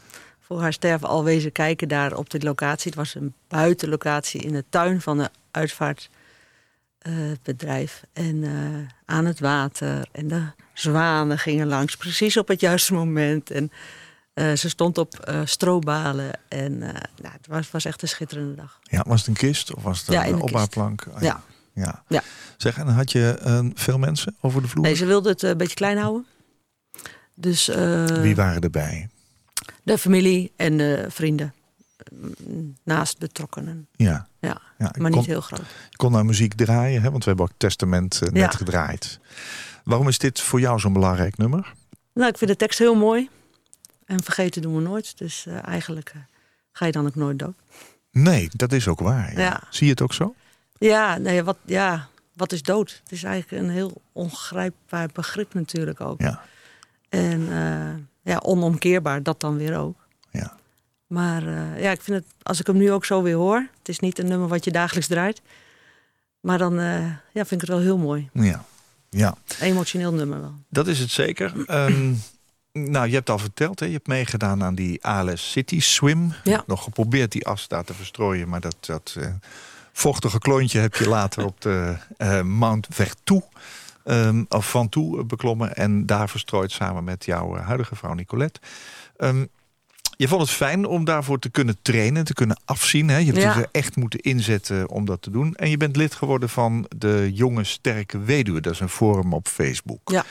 voor haar sterven, al wezen kijken daar op de locatie. Het was een buitenlocatie in de tuin van de uitvaartbedrijf. en eh, aan het water. En de zwanen gingen langs, precies op het juiste moment. En eh, ze stond op eh, strobalen. En nou, het was, was echt een schitterende dag. ja, was het een kist of was het een in ja? Oh, Ja. ja. Ja. Zeg, en had je veel mensen over de vloer? Nee, ze wilde het een beetje klein houden. Dus, Wie waren erbij? De familie en de vrienden. Mm, Naast betrokkenen. Ja. Ja, maar kon, niet heel groot. je kon naar muziek draaien, hè? want we hebben ook Testament eh, net Ja. gedraaid. Waarom is dit voor jou zo'n belangrijk nummer? Nou, ik vind de tekst heel mooi. En vergeten doen we nooit. Dus eh, eigenlijk eh, ga je dan ook nooit dood. Nee, dat is ook waar. Ja. Ja. Zie je het ook zo? Ja, nee, wat, ja, wat is dood? Het is eigenlijk een heel ongrijpbaar begrip natuurlijk ook. Ja. En ja, onomkeerbaar, dat dan weer ook. ja. Maar eh, ja, ik vind het, als ik hem nu ook zo weer hoor... het is niet een nummer wat je dagelijks draait... maar dan eh, ja, vind ik het wel heel mooi. Ja. ja. Emotioneel nummer wel. Dat is het zeker. Ehm, [CLEARS THROAT] nou, je hebt al verteld, hè? je hebt meegedaan aan die ALS City Swim. Ja. Nog geprobeerd die as daar te verstrooien, maar dat, dat eh, vochtige klontje heb je later op de Mount Vertou, ehm, of Van Toe beklommen en daar verstrooid samen met jouw eh, huidige vrouw Nicolette. Ehm, je vond het fijn om daarvoor te kunnen trainen, te kunnen afzien. Hè? Je hebt Ja. je er echt moeten inzetten om dat te doen. En je bent lid geworden van de Jonge Sterke Weduwe. Dat is een forum op Facebook. Ja.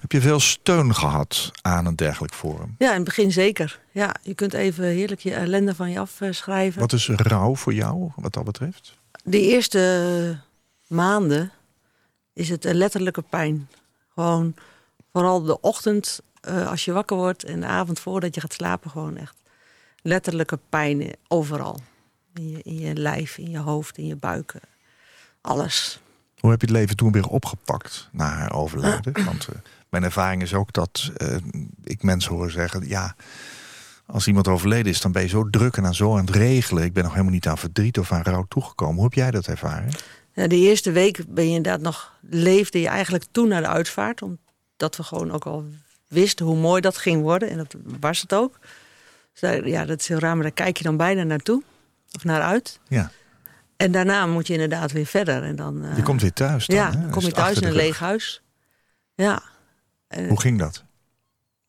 Heb je veel steun gehad aan een dergelijk forum? Ja, in het begin zeker. Ja, je kunt even heerlijk je ellende van je afschrijven. Wat is rouw voor jou, wat dat betreft? De eerste maanden is het een letterlijke pijn. Gewoon vooral de ochtend eh, als je wakker wordt en de avond voordat je gaat slapen, gewoon echt letterlijke pijn overal. In je, in je lijf, in je hoofd, in je buik. Alles. Hoe heb je het leven toen weer opgepakt na haar overlijden? [CLEARS THROAT] Want eh, mijn ervaring is ook dat eh, ik mensen hoor zeggen... ja, als iemand overleden is, dan ben je zo druk en aan zo aan het regelen. Ik ben nog helemaal niet aan verdriet of aan rouw toegekomen. Hoe heb jij dat ervaren? Ja, de eerste week ben je inderdaad nog, leefde je eigenlijk toen naar de uitvaart. Omdat we gewoon ook al wisten hoe mooi dat ging worden. En dat was het ook. Dus daar- ja, dat is heel raar, maar daar kijk je dan bijna naartoe. Of naar uit. Ja, En daarna moet je inderdaad weer verder. En dan, eh, je komt weer thuis dan, ja, dan kom je thuis in een leeg huis. Ja. En, Hoe ging dat?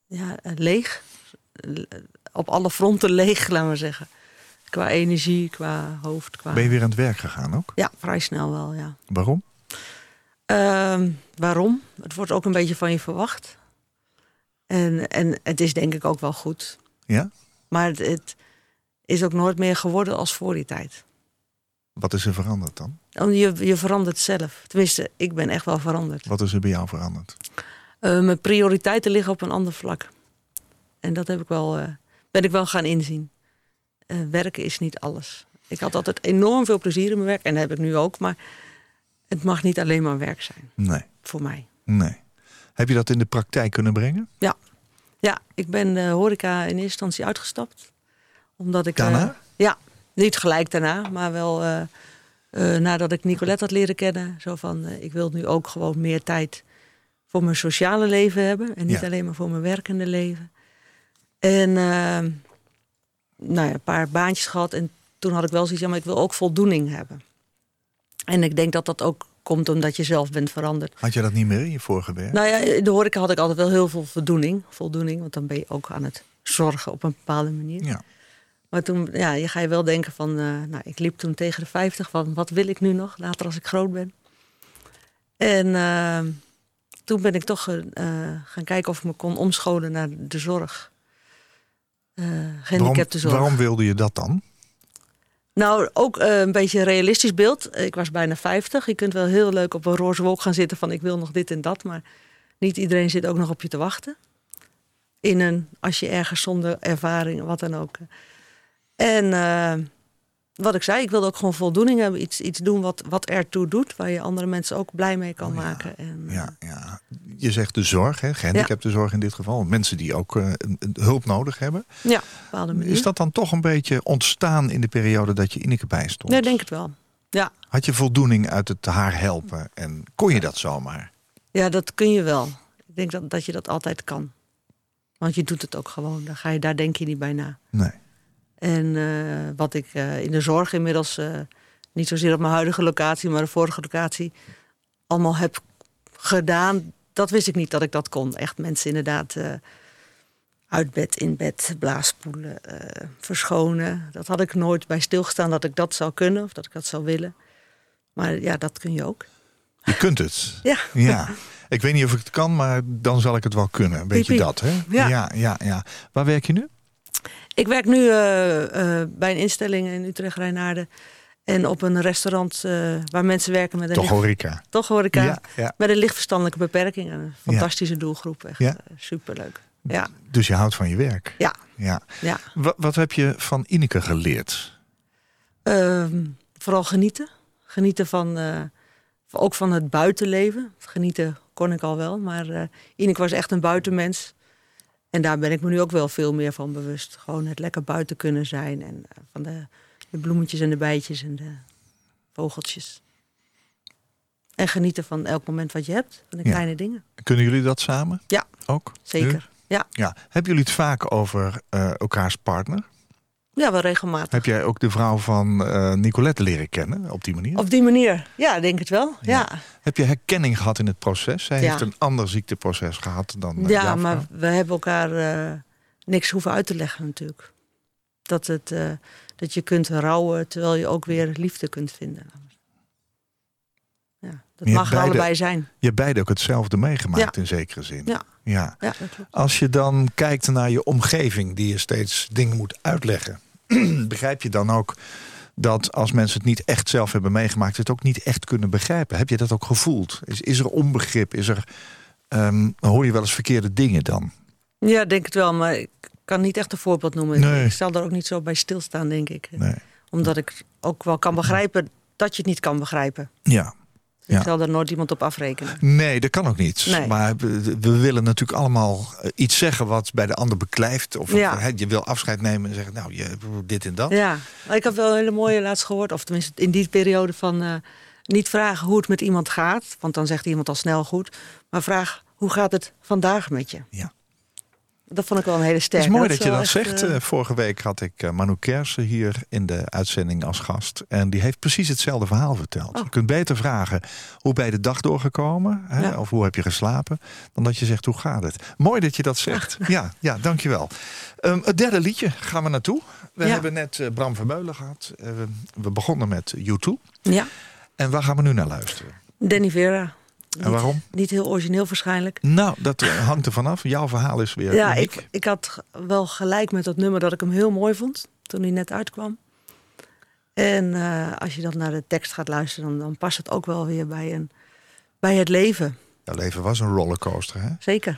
ja, eh, leeg. Eh, Op alle fronten leeg, [LAUGHS] laten we zeggen. Qua energie, qua hoofd, qua... Ben je weer aan het werk gegaan ook? Ja, vrij snel wel, ja. Waarom? Ehm, waarom? Het wordt ook een beetje van je verwacht. En, en het is denk ik ook wel goed. Ja? Maar het, het is ook nooit meer geworden als voor die tijd. Wat is er veranderd dan? Want Je, je verandert zelf. Tenminste, ik ben echt wel veranderd. Wat is er bij jou veranderd? Eh, mijn prioriteiten liggen op een ander vlak. En dat heb ik wel, eh, ben ik wel gaan inzien. Eh, werken is niet alles. Ik had altijd enorm veel plezier in mijn werk. En dat heb ik nu ook. Maar het mag niet alleen maar werk zijn. Nee, Voor mij. nee. Heb je dat in de praktijk kunnen brengen? Ja, ik ben de horeca in eerste instantie uitgestapt. Omdat ik... eh, Daarna? ja, niet gelijk daarna, maar wel eh, eh, nadat ik Nicolette had leren kennen. Zo van, eh, ik wil nu ook gewoon meer tijd voor mijn sociale leven hebben. En niet Ja. alleen maar voor mijn werkende leven. En eh, nou ja, een paar baantjes gehad. En toen had ik wel zoiets, ja, maar ik wil ook voldoening hebben. En ik denk dat dat ook komt omdat je zelf bent veranderd. Had je dat niet meer in je vorige werk? Nou ja, in de horeca had ik altijd wel heel veel voldoening. Voldoening, want dan ben je ook aan het zorgen op een bepaalde manier. Ja. Maar toen ja, je ga je wel denken van... eh, nou, ik liep toen tegen de 50 van wat wil ik nu nog later als ik groot ben. En eh, toen ben ik toch eh, gaan kijken of ik me kon omscholen naar de zorg. Eh Waarom, gehandicaptenzorg. waarom wilde je dat dan? Nou, ook eh, een beetje een realistisch beeld. Ik was bijna 50. Je kunt wel heel leuk op een roze wolk gaan zitten van ik wil nog dit en dat. Maar niet iedereen zit ook nog op je te wachten. In een, als je ergens zonder ervaring, wat dan ook. En eh, wat ik zei, ik wilde ook gewoon voldoening hebben. Iets, iets doen wat, wat ertoe doet. Waar je andere mensen ook blij mee kan Oh ja. maken. En, Ja, ja. Je zegt de zorg, hè? gehandicaptenzorg in dit geval. Mensen die ook eh, hulp nodig hebben. ja, bepaalde manier. Is dat dan toch een beetje ontstaan in de periode dat je Ineke bijstond? Ja, ik denk het wel. Ja. Had je voldoening uit het haar helpen? En kon je dat zomaar? Ja, dat kun je wel. Ik denk dat, dat je dat altijd kan. Want je doet het ook gewoon. Dan ga je, daar denk je niet bij na. Nee. En eh, wat ik eh, in de zorg inmiddels, eh, niet zozeer op mijn huidige locatie, maar de vorige locatie, allemaal heb gedaan, dat wist ik niet dat ik dat kon. Echt mensen inderdaad uit bed, in bed, blaasspoelen, eh, verschonen. Dat had ik nooit bij stilgestaan dat ik dat zou kunnen of dat ik dat zou willen. Maar ja, dat kun je ook. Je kunt het. [LAUGHS] Ja. Ja. Ik weet niet of ik het kan, maar dan zal ik het wel kunnen. Een beetje piep. dat, hè? Ja. ja, ja, ja. Waar werk je nu? Ik werk nu eh, eh, bij een instelling in Utrecht, Rijnaarden. En op een restaurant eh, waar mensen werken met een, Toch licht, horeca. toch horeca, Ja, ja. met een lichtverstandelijke beperking. Een fantastische doelgroep, echt superleuk. Ja, Dus je houdt van je werk. ja, Ja. ja. Wat, wat heb je van Ineke geleerd? Ehm, vooral genieten. Genieten van, ook van het buitenleven. Genieten kon ik al wel, maar Ineke was echt een buitenmens. En daar ben ik me nu ook wel veel meer van bewust. Gewoon het lekker buiten kunnen zijn. En eh, van de, de bloemetjes en de bijtjes en de vogeltjes. En genieten van elk moment wat je hebt. Van de Ja. kleine dingen. Kunnen jullie dat samen? Ja. Ook? Nu? Zeker. Ja. Ja. Hebben jullie het vaak over eh, elkaars partner? Ja, wel regelmatig. Heb jij ook de vrouw van eh, Nicolette leren kennen op die manier? Op die manier. Ja, denk het wel. Ja. Heb je herkenning gehad in het proces? Zij Ja. heeft een ander ziekteproces gehad dan eh, Ja, maar we hebben elkaar eh, niks hoeven uit te leggen natuurlijk. Dat, het, dat je kunt rouwen terwijl je ook weer liefde kunt vinden. Ja, dat mag er beide- allebei zijn. Je hebt beide ook hetzelfde meegemaakt Ja. in zekere zin. Ja. ja. Ja. Als je dan kijkt naar je omgeving, die je steeds dingen moet uitleggen, [CLEARS THROAT] begrijp je dan ook dat als mensen het niet echt zelf hebben meegemaakt, het ook niet echt kunnen begrijpen? Heb je dat ook gevoeld? Is, is er onbegrip? Is er, ehm, hoor je wel eens verkeerde dingen dan? Ja, denk het wel, maar ik kan niet echt een voorbeeld noemen. Nee. Ik zal er ook niet zo bij stilstaan, denk ik. Nee. Omdat ik ook wel kan begrijpen dat je het niet kan begrijpen. Ja. Ja. Ik zal daar nooit iemand op afrekenen. Nee, dat kan ook niet. Nee. Maar we, we willen natuurlijk allemaal eh, iets zeggen wat bij de ander beklijft. Of Ja. of, hè, je wil afscheid nemen en zeggen, nou, je, dit en dat. Ja, ik heb wel een hele mooie laatst gehoord, of tenminste in die periode van eh, niet vragen hoe het met iemand gaat, want dan zegt iemand al snel goed, maar vraag hoe gaat het vandaag met je. Ja. Dat vond ik wel een hele Het sterke. is mooi dat je dat zegt. eh, Eh, Vorige week had ik eh, Manu Kersen hier in de uitzending als gast. En die heeft precies hetzelfde verhaal verteld. Oh. Je kunt beter vragen, hoe ben je de dag doorgekomen? Hè? Ja. Of hoe heb je geslapen? Dan dat je zegt, hoe gaat het? Mooi dat je dat zegt. Ja, ja dankjewel. Um, het derde liedje gaan we naartoe. We Ja. hebben net eh, Bram Vermeulen gehad. Eh, we, begonnen met U2. ja, En waar gaan we nu naar luisteren? Danny Vera. En waarom? Niet heel origineel waarschijnlijk. Nou, dat eh, hangt er vanaf. Jouw verhaal is weer Ja, uniek. ik, ik had wel gelijk met dat nummer dat ik hem heel mooi vond toen hij net uitkwam. En eh, als je dan naar de tekst gaat luisteren, dan, dan past het ook wel weer bij, een, bij het leven. Jouw leven was een rollercoaster, hè? Zeker.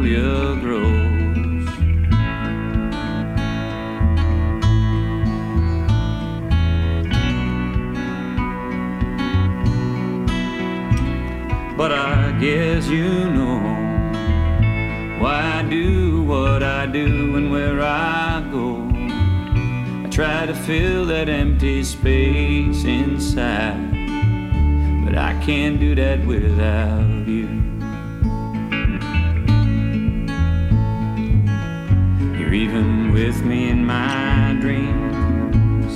grows. But I guess you know why I do what I do and where I go. I try to fill that empty space inside, but I can't do that without you. With me in my dreams.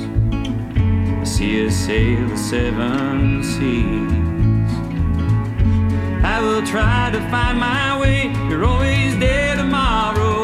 I see us sail the seven seas. I will try to find my way. You're always there tomorrow.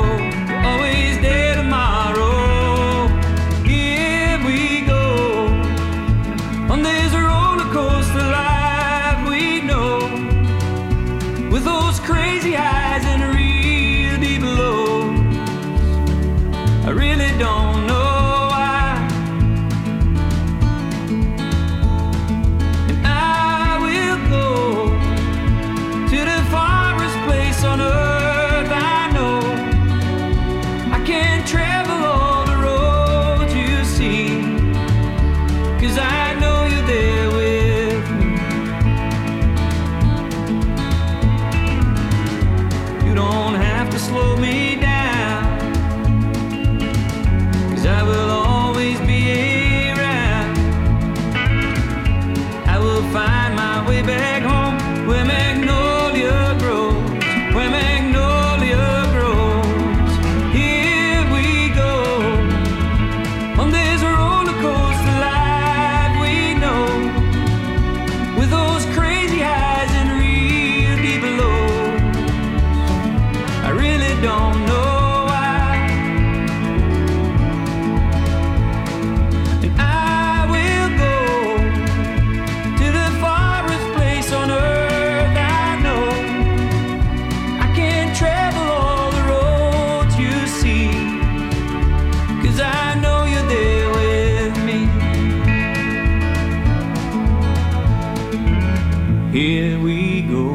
Here we go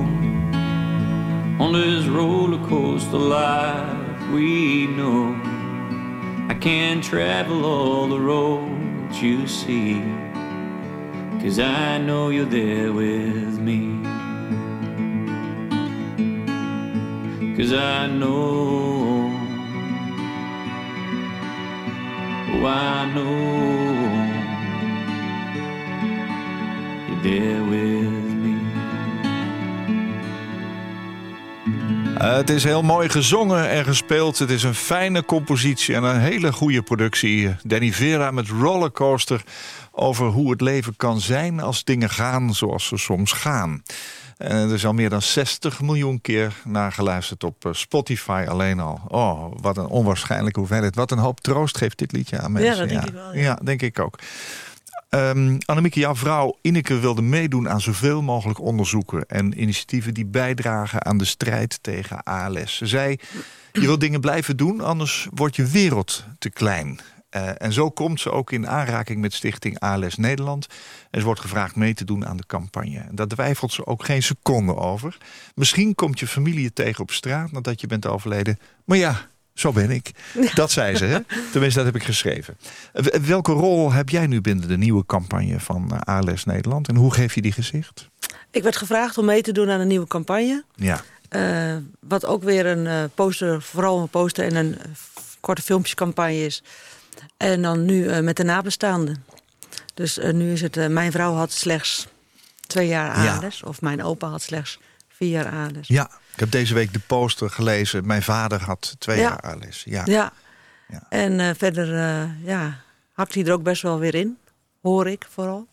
on this roller coaster life we know. I can't travel all the roads you see. Cause I know you're there with me. Cause I know. Oh, I know. You're there with me. Eh, het is heel mooi gezongen en gespeeld. Het is een fijne compositie en een hele goede productie. Danny Vera met Rollercoaster over hoe het leven kan zijn als dingen gaan zoals ze soms gaan. En er is al meer dan 60 miljoen keer naar geluisterd op eh, Spotify alleen al. Oh, wat een onwaarschijnlijke hoeveelheid. Wat een hoop troost geeft dit liedje aan mensen. dat denk ik wel, ja. Ja, denk ik ook. Ehm Annemieke, jouw vrouw Ineke wilde meedoen aan zoveel mogelijk onderzoeken... en initiatieven die bijdragen aan de strijd tegen ALS. Ze zei, je wil dingen blijven doen, anders wordt je wereld te klein. Eh, en zo komt ze ook in aanraking met stichting ALS Nederland. En ze wordt gevraagd mee te doen aan de campagne. Daar twijfelt ze ook geen seconde over. Misschien komt je familie tegen op straat nadat je bent overleden. Maar ja, zo ben ik. Dat zei ze, hè? Tenminste, dat heb ik geschreven. Welke rol heb jij nu binnen de nieuwe campagne van eh, ALS Nederland? En hoe geef je die gezicht? Ik werd gevraagd om mee te doen aan een nieuwe campagne. Ja, Eh, wat ook weer een eh, poster, vooral een poster en een korte filmpjescampagne is. En dan nu met de nabestaanden. Dus nu is het, mijn vrouw had slechts twee jaar Ja. ALS. Of mijn opa had slechts vier jaar ALS. ja. Ik heb deze week de poster gelezen. Mijn vader had twee Ja. jaar ALS. Ja. Ja. Ja. En eh, verder eh, ja, hakt hij er ook best wel weer in. Hoor ik vooral.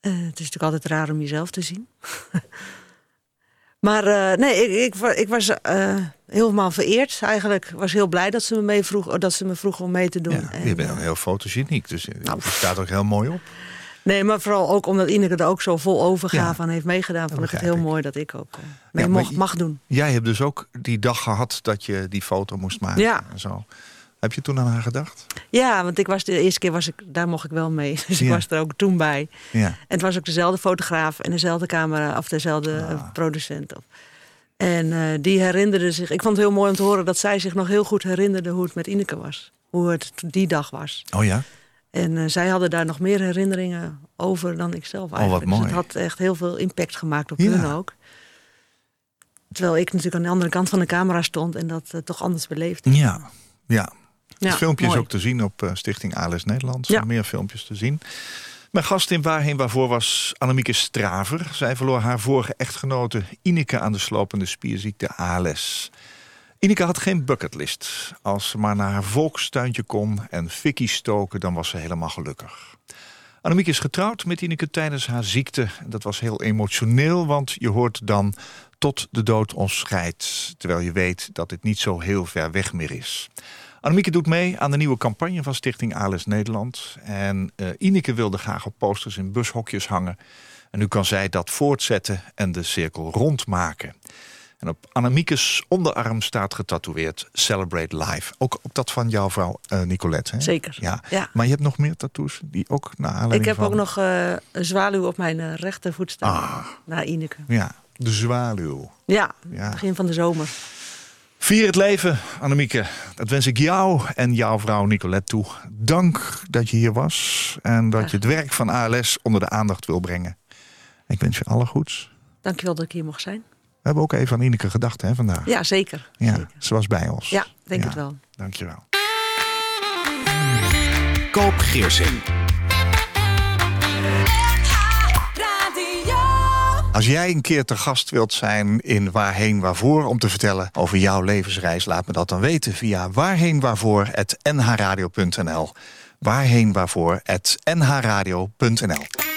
Eh, het is natuurlijk altijd raar om jezelf te zien. [LAUGHS] maar nee, ik, ik, ik was helemaal vereerd eigenlijk. Ik was heel blij dat ze me, mee vroeg, dat ze me vroeg om mee te doen. Ja, En, je bent heel fotogeniek, dus je Nou. staat ook heel mooi op. nee, maar vooral ook omdat Ineke er ook zo vol overgave aan heeft meegedaan. Vond ik het heel ik. mooi dat ik ook eh, mee mocht, je- mag doen. Jij hebt dus ook die dag gehad dat je die foto moest maken. Ja. En zo. Heb je toen aan haar gedacht? Ja, want ik was de eerste keer was ik, daar mocht ik wel mee. [LAUGHS] Dus ik was er ook toen bij. Ja. En het was ook dezelfde fotograaf en dezelfde camera, of dezelfde Ah. eh, producent. Of- En eh, die herinnerde zich. Ik vond het heel mooi om te horen dat zij zich nog heel goed herinnerde hoe het met Ineke was. Hoe het die dag was. Oh ja? En eh, zij hadden daar nog meer herinneringen over dan ik zelf wat eigenlijk. mooi. Dus het had echt heel veel impact gemaakt op Ja. hun ook. Terwijl ik natuurlijk aan de andere kant van de camera stond en dat eh, toch anders beleefde. Ja. Ja. Ja, het filmpje mooi. is ook te zien op eh, Stichting ALS Nederland. Er Ja. meer filmpjes te zien. Mijn gast in Waarheen Waarvoor was Annemieke Straver. Zij verloor haar vorige echtgenote Ineke aan de slopende spierziekte ALS. Ineke had geen bucketlist. Als ze maar naar haar volkstuintje kon en fikkie stoken, dan was ze helemaal gelukkig. Annemieke is getrouwd met Ineke tijdens haar ziekte. Dat was heel emotioneel, want je hoort dan tot de dood ons scheidt. Terwijl je weet dat dit niet zo heel ver weg meer is. Annemieke doet mee aan de nieuwe campagne van Stichting ALS Nederland. En eh Ineke wilde graag op posters in bushokjes hangen. En nu kan zij dat voortzetten en de cirkel rondmaken. En op Annemiekes onderarm staat getatoeëerd Celebrate Life. Ook op dat van jouw vrouw eh, Nicolette. Hè? Zeker. Ja. Ja. Maar je hebt nog meer tattoos die ook naar aanleiding Ik heb van... ook nog eh, een zwaluw op mijn eh, rechtervoet staan. Ah. Naar Ineke. Ja, de zwaluw. Ja, Ja. begin van de zomer. Vier het leven, Annemieke. Dat wens ik jou en jouw vrouw Nicolette toe. Dank dat je hier was en dat je het werk van ALS onder de aandacht wil brengen. Ik wens je alle goeds. Dankjewel dat ik hier mocht zijn. We hebben ook even aan Ineke gedacht hè, vandaag. Ja, zeker. Ja, zeker. ze was bij ons. Ja, denk Ja. het wel. Dankjewel. Koop Geersing. Als jij een keer te gast wilt zijn in Waarheen Waarvoor... om te vertellen over jouw levensreis, laat me dat dan weten... via waarheenwaarvoor.nhradio.nl waarheenwaarvoor.nhradio.nl